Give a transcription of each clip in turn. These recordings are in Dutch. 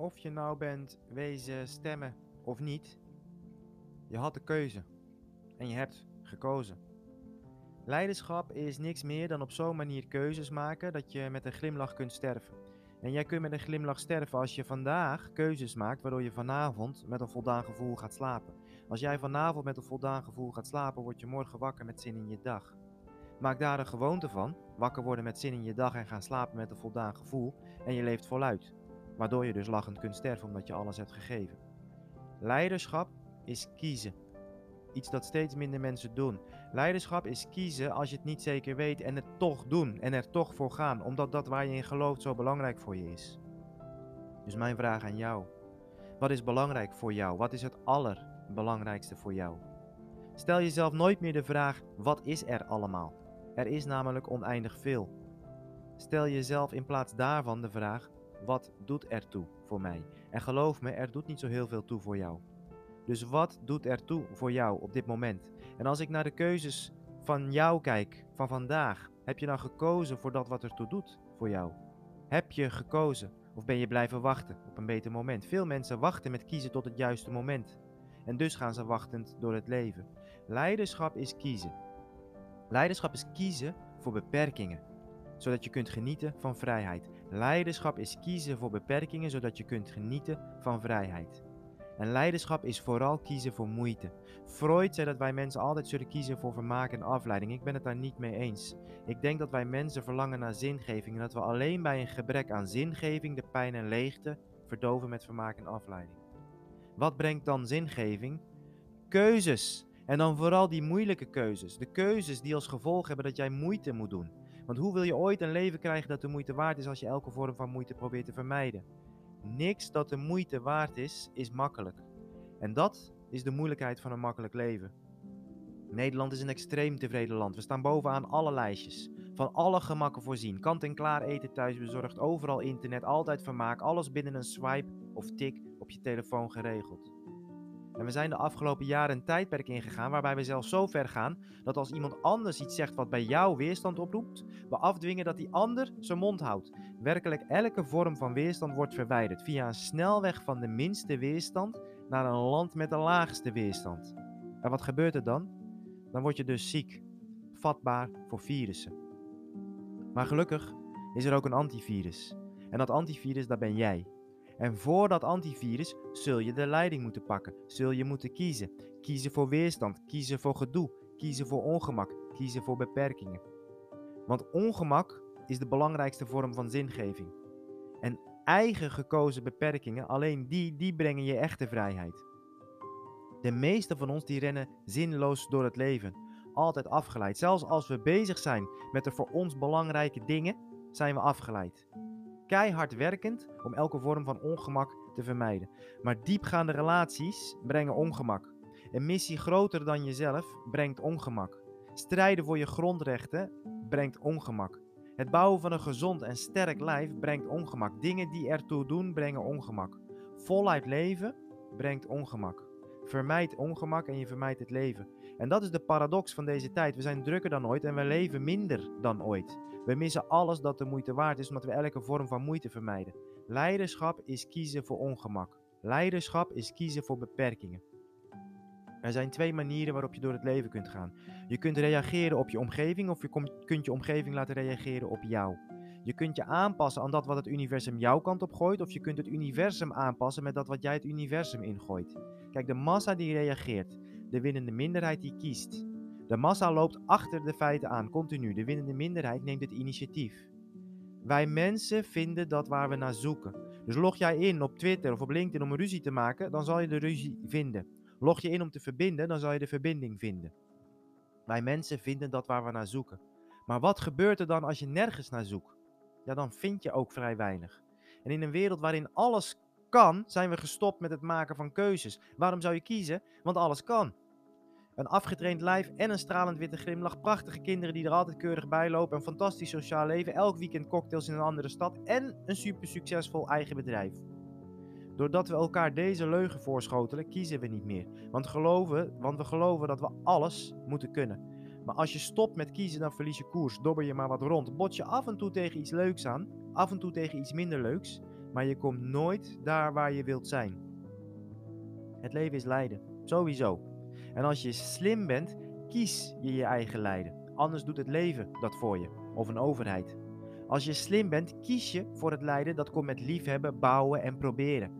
of je nou bent wezen stemmen of niet, je had de keuze en je hebt gekozen. Leiderschap is niks meer dan op zo'n manier keuzes maken dat je met een glimlach kunt sterven. En jij kunt met een glimlach sterven als je vandaag keuzes maakt waardoor je vanavond met een voldaan gevoel gaat slapen. Als jij vanavond met een voldaan gevoel gaat slapen, word je morgen wakker met zin in je dag. Maak daar een gewoonte van, wakker worden met zin in je dag en gaan slapen met een voldaan gevoel en je leeft voluit. Waardoor je dus lachend kunt sterven omdat je alles hebt gegeven. Leiderschap is kiezen. Iets dat steeds minder mensen doen. Leiderschap is kiezen als je het niet zeker weet en het toch doen en er toch voor gaan, omdat dat waar je in gelooft zo belangrijk voor je is. Dus mijn vraag aan jou: wat is belangrijk voor jou? Wat is het allerbelangrijkste voor jou? Stel jezelf nooit meer de vraag: wat is er allemaal? Er is namelijk oneindig veel. Stel jezelf in plaats daarvan de vraag: wat doet er toe voor mij? En geloof me, er doet niet zo heel veel toe voor jou. Dus wat doet er toe voor jou op dit moment? En als ik naar de keuzes van jou kijk, van vandaag, heb je dan gekozen voor dat wat er toe doet voor jou? Heb je gekozen of ben je blijven wachten op een beter moment? Veel mensen wachten met kiezen tot het juiste moment. En dus gaan ze wachtend door het leven. Leiderschap is kiezen. Leiderschap is kiezen voor beperkingen, zodat je kunt genieten van vrijheid. Leiderschap is kiezen voor beperkingen, zodat je kunt genieten van vrijheid. En leiderschap is vooral kiezen voor moeite. Freud zei dat wij mensen altijd zullen kiezen voor vermaak en afleiding. Ik ben het daar niet mee eens. Ik denk dat wij mensen verlangen naar zingeving en dat we alleen bij een gebrek aan zingeving de pijn en leegte verdoven met vermaak en afleiding. Wat brengt dan zingeving? Keuzes. En dan vooral die moeilijke keuzes. De keuzes die als gevolg hebben dat jij moeite moet doen. Want hoe wil je ooit een leven krijgen dat de moeite waard is als je elke vorm van moeite probeert te vermijden? Niks dat de moeite waard is, is makkelijk. En dat is de moeilijkheid van een makkelijk leven. Nederland is een extreem tevreden land. We staan bovenaan alle lijstjes. Van alle gemakken voorzien. Kant-en-klaar eten thuis bezorgd. Overal internet. Altijd vermaak. Alles binnen een swipe of tik op je telefoon geregeld. En we zijn de afgelopen jaren een tijdperk ingegaan waarbij we zelfs zo ver gaan dat als iemand anders iets zegt wat bij jou weerstand oproept, we afdwingen dat die ander zijn mond houdt. Werkelijk elke vorm van weerstand wordt verwijderd via een snelweg van de minste weerstand naar een land met de laagste weerstand. En wat gebeurt er dan? Dan word je dus ziek, vatbaar voor virussen. Maar gelukkig is er ook een antivirus. En dat antivirus, dat ben jij. En voor dat antivirus zul je de leiding moeten pakken. Zul je moeten kiezen. Kiezen voor weerstand, kiezen voor gedoe, kiezen voor ongemak, kiezen voor beperkingen. Want ongemak is de belangrijkste vorm van zingeving. En eigen gekozen beperkingen, alleen die, die brengen je echte vrijheid. De meeste van ons die rennen zinloos door het leven, altijd afgeleid. Zelfs als we bezig zijn met de voor ons belangrijke dingen, zijn we afgeleid keihard werkend om elke vorm van ongemak te vermijden. Maar diepgaande relaties brengen ongemak. Een missie groter dan jezelf brengt ongemak. Strijden voor je grondrechten brengt ongemak. Het bouwen van een gezond en sterk lijf brengt ongemak. Dingen die ertoe doen brengen ongemak. Voluit leven brengt ongemak. Vermijd ongemak en je vermijdt het leven. En dat is de paradox van deze tijd. We zijn drukker dan ooit en we leven minder dan ooit. We missen alles dat de moeite waard is, omdat we elke vorm van moeite vermijden. Leiderschap is kiezen voor ongemak. Leiderschap is kiezen voor beperkingen. Er zijn twee manieren waarop je door het leven kunt gaan. Je kunt reageren op je omgeving of je kunt je omgeving laten reageren op jou. Je kunt je aanpassen aan dat wat het universum jouw kant op gooit, of je kunt het universum aanpassen met dat wat jij het universum ingooit. Kijk, de massa die reageert, de winnende minderheid die kiest. De massa loopt achter de feiten aan, continu. De winnende minderheid neemt het initiatief. Wij mensen vinden dat waar we naar zoeken. Dus log jij in op Twitter of op LinkedIn om een ruzie te maken, dan zal je de ruzie vinden. Log je in om te verbinden, dan zal je de verbinding vinden. Wij mensen vinden dat waar we naar zoeken. Maar wat gebeurt er dan als je nergens naar zoekt? Ja, dan vind je ook vrij weinig. En in een wereld waarin alles kan, zijn we gestopt met het maken van keuzes. Waarom zou je kiezen? Want alles kan. Een afgetraind lijf en een stralend witte glimlach. Prachtige kinderen die er altijd keurig bij lopen. Een fantastisch sociaal leven. Elk weekend cocktails in een andere stad. En een super succesvol eigen bedrijf. Doordat we elkaar deze leugen voorschotelen, kiezen we niet meer. Want, geloven, want we geloven dat we alles moeten kunnen. Maar als je stopt met kiezen, dan verlies je koers. Dobber je maar wat rond. Bot je af en toe tegen iets leuks aan. Af en toe tegen iets minder leuks. maar je komt nooit daar waar je wilt zijn. Het leven is lijden, sowieso. En als je slim bent, kies je je eigen lijden. Anders doet het leven dat voor je, of een overheid. Als je slim bent, kies je voor het lijden dat komt met liefhebben, bouwen en proberen.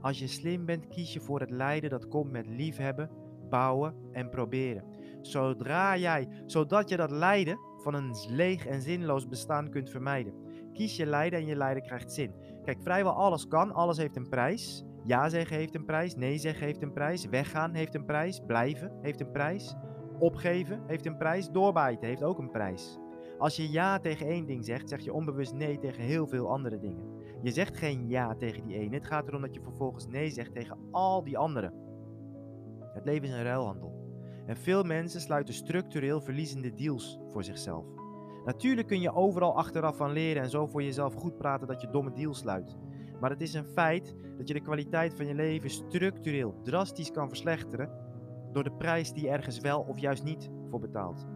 Als je slim bent, kies je voor het lijden dat komt met liefhebben, bouwen en proberen. Zodra jij, zodat je dat lijden van een leeg en zinloos bestaan kunt vermijden. Kies je lijden en je lijden krijgt zin. Kijk, vrijwel alles kan, alles heeft een prijs. Ja zeggen heeft een prijs, nee zeggen heeft een prijs, weggaan heeft een prijs, blijven heeft een prijs, opgeven heeft een prijs, doorbijten heeft ook een prijs. Als je ja tegen één ding zegt, zeg je onbewust nee tegen heel veel andere dingen. Je zegt geen ja tegen die ene, het gaat erom dat je vervolgens nee zegt tegen al die andere. Het leven is een ruilhandel. En veel mensen sluiten structureel verliezende deals voor zichzelf. Natuurlijk kun je overal achteraf van leren en zo voor jezelf goed praten dat je domme deals sluit. Maar het is een feit dat je de kwaliteit van je leven structureel drastisch kan verslechteren door de prijs die je ergens wel of juist niet voor betaalt.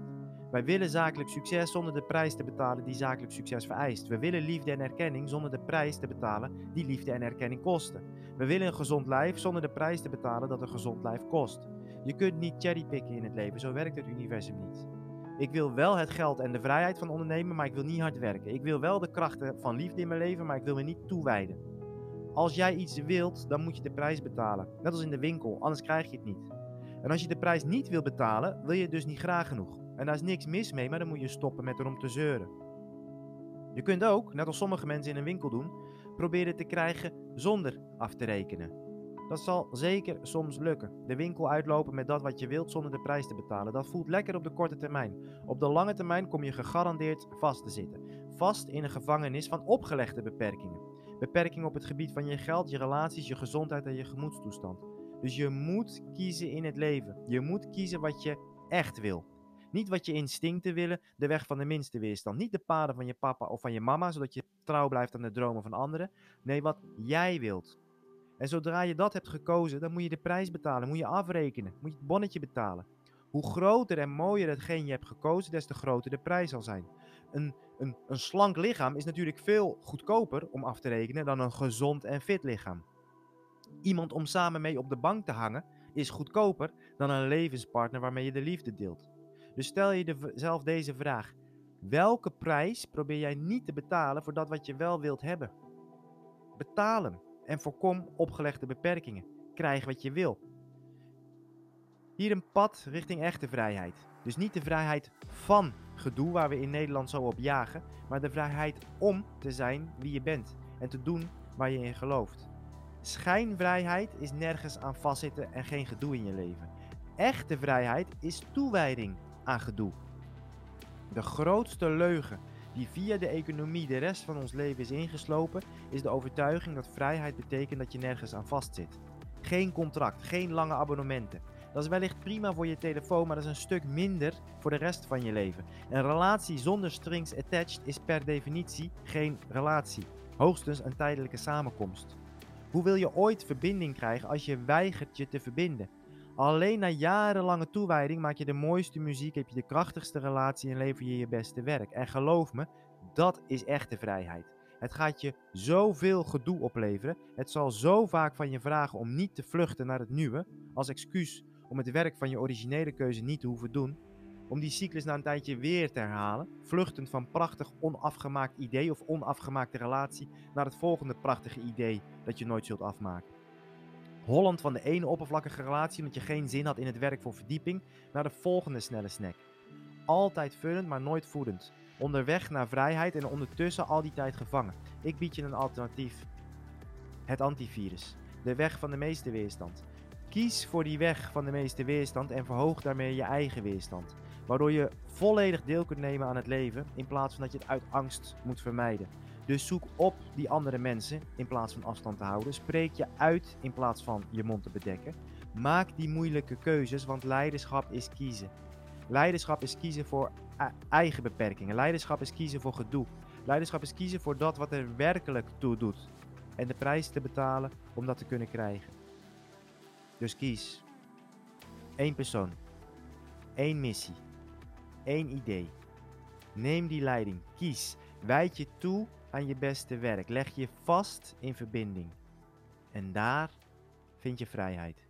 Wij willen zakelijk succes zonder de prijs te betalen die zakelijk succes vereist. We willen liefde en erkenning zonder de prijs te betalen die liefde en erkenning kosten. We willen een gezond lijf zonder de prijs te betalen dat een gezond lijf kost. Je kunt niet cherrypicken in het leven, zo werkt het universum niet. Ik wil wel het geld en de vrijheid van ondernemen, maar ik wil niet hard werken. Ik wil wel de krachten van liefde in mijn leven, maar ik wil me niet toewijden. Als jij iets wilt, dan moet je de prijs betalen. Net als in de winkel, anders krijg je het niet. En als je de prijs niet wil betalen, wil je het dus niet graag genoeg. En daar is niks mis mee, maar dan moet je stoppen met erom te zeuren. Je kunt ook, net als sommige mensen in een winkel doen, proberen te krijgen zonder af te rekenen. Dat zal zeker soms lukken. De winkel uitlopen met dat wat je wilt zonder de prijs te betalen. Dat voelt lekker op de korte termijn. Op de lange termijn kom je gegarandeerd vast te zitten. Vast in een gevangenis van opgelegde beperkingen. Beperkingen op het gebied van je geld, je relaties, je gezondheid en je gemoedstoestand. Dus je moet kiezen in het leven. Je moet kiezen wat je echt wil. Niet wat je instincten willen, de weg van de minste weerstand. Niet de paden van je papa of van je mama, zodat je trouw blijft aan de dromen van anderen. Nee, wat jij wilt. En zodra je dat hebt gekozen, dan moet je de prijs betalen, moet je afrekenen, moet je het bonnetje betalen. Hoe groter en mooier hetgeen je hebt gekozen, des te groter de prijs zal zijn. Een, een, een slank lichaam is natuurlijk veel goedkoper om af te rekenen dan een gezond en fit lichaam. Iemand om samen mee op de bank te hangen is goedkoper dan een levenspartner waarmee je de liefde deelt. Dus stel je jezelf deze vraag: welke prijs probeer jij niet te betalen voor dat wat je wel wilt hebben? Betaal hem en voorkom opgelegde beperkingen. Krijg wat je wil. Hier een pad richting echte vrijheid. Dus niet de vrijheid van gedoe waar we in Nederland zo op jagen, maar de vrijheid om te zijn wie je bent en te doen waar je in gelooft. Schijnvrijheid is nergens aan vastzitten en geen gedoe in je leven. Echte vrijheid is toewijding aan gedoe. De grootste leugen die via de economie de rest van ons leven is ingeslopen, is de overtuiging dat vrijheid betekent dat je nergens aan vastzit. Geen contract, geen lange abonnementen. Dat is wellicht prima voor je telefoon, maar dat is een stuk minder voor de rest van je leven. Een relatie zonder strings attached is per definitie geen relatie, hoogstens een tijdelijke samenkomst. Hoe wil je ooit verbinding krijgen als je weigert je te verbinden? Alleen na jarenlange toewijding maak je de mooiste muziek, heb je de krachtigste relatie en lever je je beste werk. En geloof me, dat is echte vrijheid. Het gaat je zoveel gedoe opleveren. Het zal zo vaak van je vragen om niet te vluchten naar het nieuwe, als excuus om het werk van je originele keuze niet te hoeven doen. Om die cyclus na een tijdje weer te herhalen, vluchtend van prachtig onafgemaakt idee of onafgemaakte relatie naar het volgende prachtige idee dat je nooit zult afmaken. Holland van de ene oppervlakkige relatie omdat je geen zin had in het werk voor verdieping, naar de volgende snelle snack. Altijd vullend, maar nooit voedend. Onderweg naar vrijheid en ondertussen al die tijd gevangen. Ik bied je een alternatief. Het antivirus. De weg van de meeste weerstand. Kies voor die weg van de meeste weerstand en verhoog daarmee je eigen weerstand. Waardoor je volledig deel kunt nemen aan het leven in plaats van dat je het uit angst moet vermijden. Dus zoek op die andere mensen in plaats van afstand te houden. Spreek je uit in plaats van je mond te bedekken. Maak die moeilijke keuzes, want leiderschap is kiezen. Leiderschap is kiezen voor eigen beperkingen. Leiderschap is kiezen voor gedoe. Leiderschap is kiezen voor dat wat er werkelijk toe doet. En de prijs te betalen om dat te kunnen krijgen. Dus kies. Eén persoon. Eén missie. Eén idee. Neem die leiding. Kies. Wijd je toe aan je beste werk. Leg je vast in verbinding. En daar vind je vrijheid.